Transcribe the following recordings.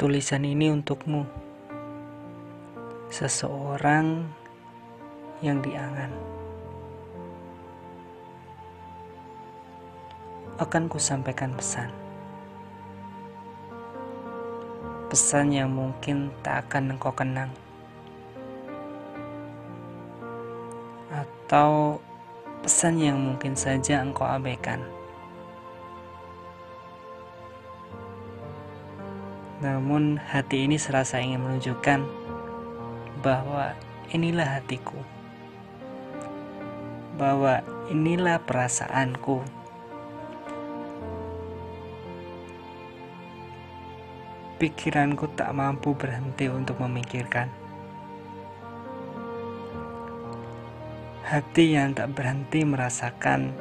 Tulisan ini untukmu, seseorang yang diangan. Akan kusampaikan pesan. Pesan yang mungkin tak akan engkau kenang. Atau pesan yang mungkin saja engkau abaikan. Namun hati ini serasa ingin menunjukkan bahwa inilah hatiku. Bahwa inilah perasaanku. Pikiranku tak mampu berhenti untuk memikirkan. Hati yang tak berhenti merasakan.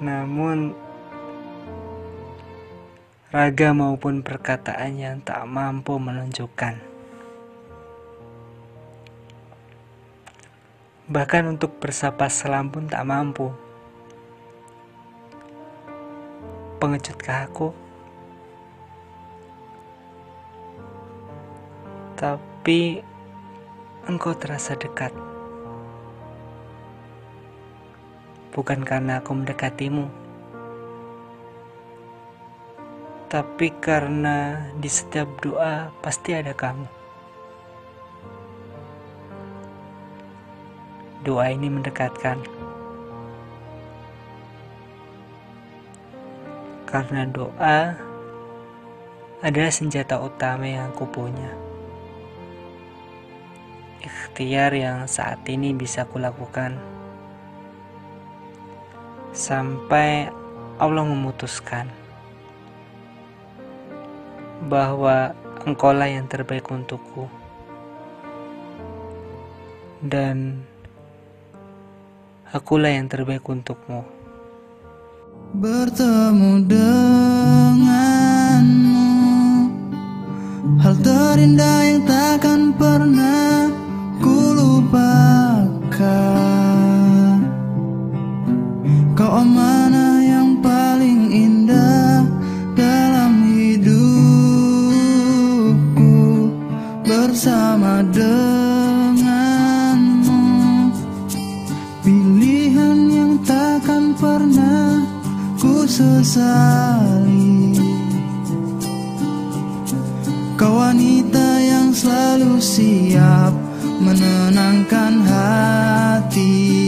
Namun raga maupun perkataan yang tak mampu menunjukkan. Bahkan untuk bersapa salam pun tak mampu. Pengejutkah aku? Tapi engkau terasa dekat. Bukan karena aku mendekatimu tapi karena di setiap doa pasti ada kamu. Doa ini mendekatkan. Karena doa adalah senjata utama yang aku punya. Ikhtiar yang saat ini bisa kulakukan sampai Allah memutuskan bahwa engkaulah yang terbaik untukku. Dan akulah yang terbaik untukmu. Bertemu denganmu Hal terindah yang bersama denganmu. Pilihan yang takkan pernah ku sesali. Kau wanita yang selalu siap menenangkan hati